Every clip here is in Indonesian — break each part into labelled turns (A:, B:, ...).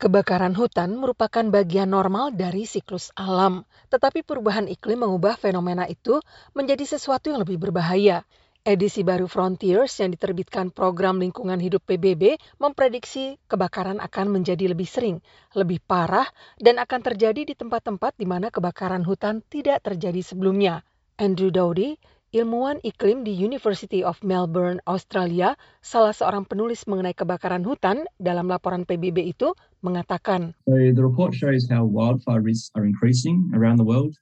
A: Kebakaran hutan merupakan bagian normal dari siklus alam, tetapi perubahan iklim mengubah fenomena itu menjadi sesuatu yang lebih berbahaya. Edisi baru Frontiers yang diterbitkan Program Lingkungan Hidup PBB memprediksi kebakaran akan menjadi lebih sering, lebih parah, dan akan terjadi di tempat-tempat di mana kebakaran hutan tidak terjadi sebelumnya. Andrew Dowdy, ilmuwan iklim di University of Melbourne, Australia, salah seorang penulis mengenai kebakaran hutan dalam laporan PBB itu mengatakan.
B: So the report shows how wildfire risks are increasing around the world.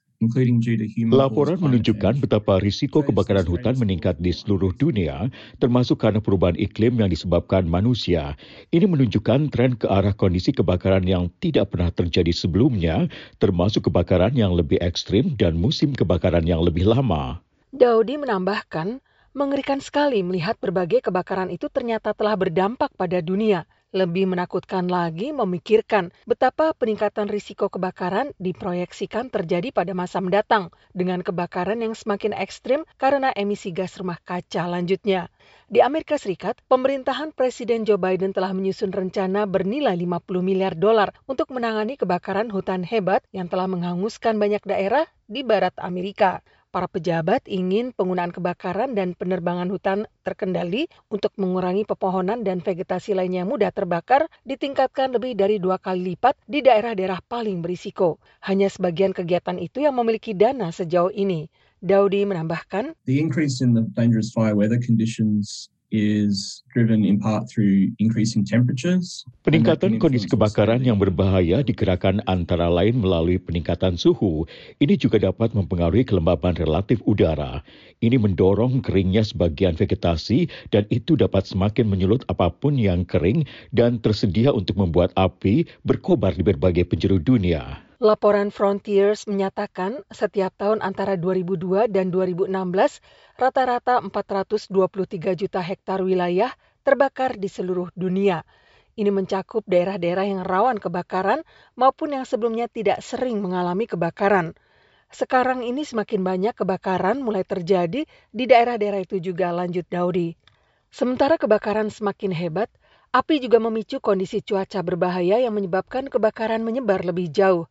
C: Laporan menunjukkan betapa risiko kebakaran hutan meningkat di seluruh dunia, termasuk karena perubahan iklim yang disebabkan manusia. Ini menunjukkan tren ke arah kondisi kebakaran yang tidak pernah terjadi sebelumnya, termasuk kebakaran yang lebih ekstrim dan musim kebakaran yang lebih lama.
A: Daudi menambahkan, mengerikan sekali melihat berbagai kebakaran itu ternyata telah berdampak pada dunia. Lebih menakutkan lagi memikirkan betapa peningkatan risiko kebakaran diproyeksikan terjadi pada masa mendatang dengan kebakaran yang semakin ekstrim karena emisi gas rumah kaca lanjutnya. Di Amerika Serikat, pemerintahan Presiden Joe Biden telah menyusun rencana bernilai 50 miliar dolar untuk menangani kebakaran hutan hebat yang telah menghanguskan banyak daerah di barat Amerika. Para pejabat ingin penggunaan kebakaran dan penerbangan hutan terkendali untuk mengurangi pepohonan dan vegetasi lainnya yang mudah terbakar ditingkatkan lebih dari dua kali lipat di daerah-daerah paling berisiko. Hanya sebagian kegiatan itu yang memiliki dana sejauh ini. Daudi menambahkan,
B: The increase in the dangerous fire weather conditions is driven in part through increasing temperatures.
C: Peningkatan kondisi kebakaran yang berbahaya digerakkan antara lain melalui peningkatan suhu. Ini juga dapat mempengaruhi kelembaban relatif udara. Ini mendorong keringnya sebagian vegetasi dan itu dapat semakin menyulut apa pun yang kering dan tersedia untuk membuat api berkobar di berbagai penjuru dunia.
A: Laporan Frontiers menyatakan setiap tahun antara 2002 dan 2016 rata-rata 423 juta hektar wilayah terbakar di seluruh dunia. Ini mencakup daerah-daerah yang rawan kebakaran maupun yang sebelumnya tidak sering mengalami kebakaran. Sekarang ini semakin banyak kebakaran mulai terjadi di daerah-daerah itu juga lanjut Daudi. Sementara kebakaran semakin hebat, api juga memicu kondisi cuaca berbahaya yang menyebabkan kebakaran menyebar lebih jauh.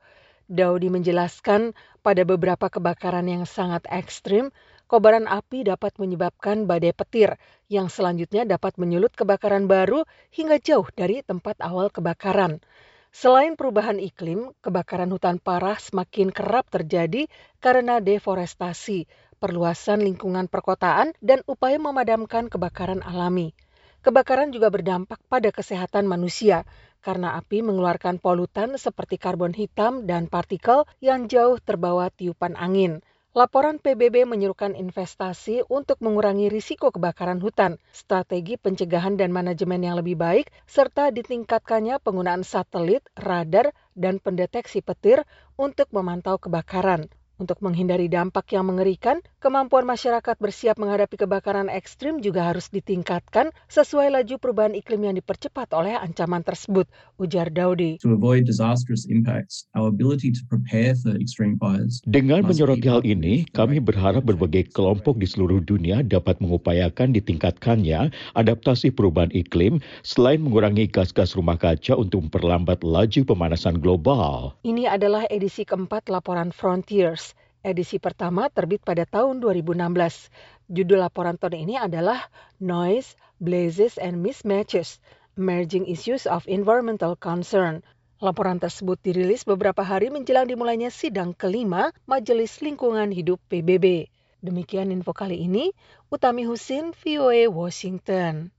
A: Daudi menjelaskan pada beberapa kebakaran yang sangat ekstrim, kobaran api dapat menyebabkan badai petir yang selanjutnya dapat menyulut kebakaran baru hingga jauh dari tempat awal kebakaran. Selain perubahan iklim, kebakaran hutan parah semakin kerap terjadi karena deforestasi, perluasan lingkungan perkotaan, dan upaya memadamkan kebakaran alami. Kebakaran juga berdampak pada kesehatan manusia, karena api mengeluarkan polutan seperti karbon hitam dan partikel yang jauh terbawa tiupan angin. Laporan PBB menyerukan investasi untuk mengurangi risiko kebakaran hutan, strategi pencegahan dan manajemen yang lebih baik, serta ditingkatkannya penggunaan satelit, radar, dan pendeteksi petir untuk memantau kebakaran. Untuk menghindari dampak yang mengerikan, kemampuan masyarakat bersiap menghadapi kebakaran ekstrim juga harus ditingkatkan sesuai laju perubahan iklim yang dipercepat oleh ancaman tersebut, ujar Daudi.
B: To avoid disastrous impacts, our ability to prepare for extreme fires.
C: Dengan menyoroti hal ini, kami berharap berbagai kelompok di seluruh dunia dapat mengupayakan ditingkatkannya adaptasi perubahan iklim selain mengurangi gas-gas rumah kaca untuk memperlambat laju pemanasan global.
A: Ini adalah edisi keempat laporan Frontiers. Edisi pertama terbit pada tahun 2016. Judul laporan tahun ini adalah Noise, Blazes, and Mismatches, Emerging Issues of Environmental Concern. Laporan tersebut dirilis beberapa hari menjelang dimulainya sidang kelima Majelis Lingkungan Hidup PBB. Demikian info kali ini, Utami Husin, VOA Washington.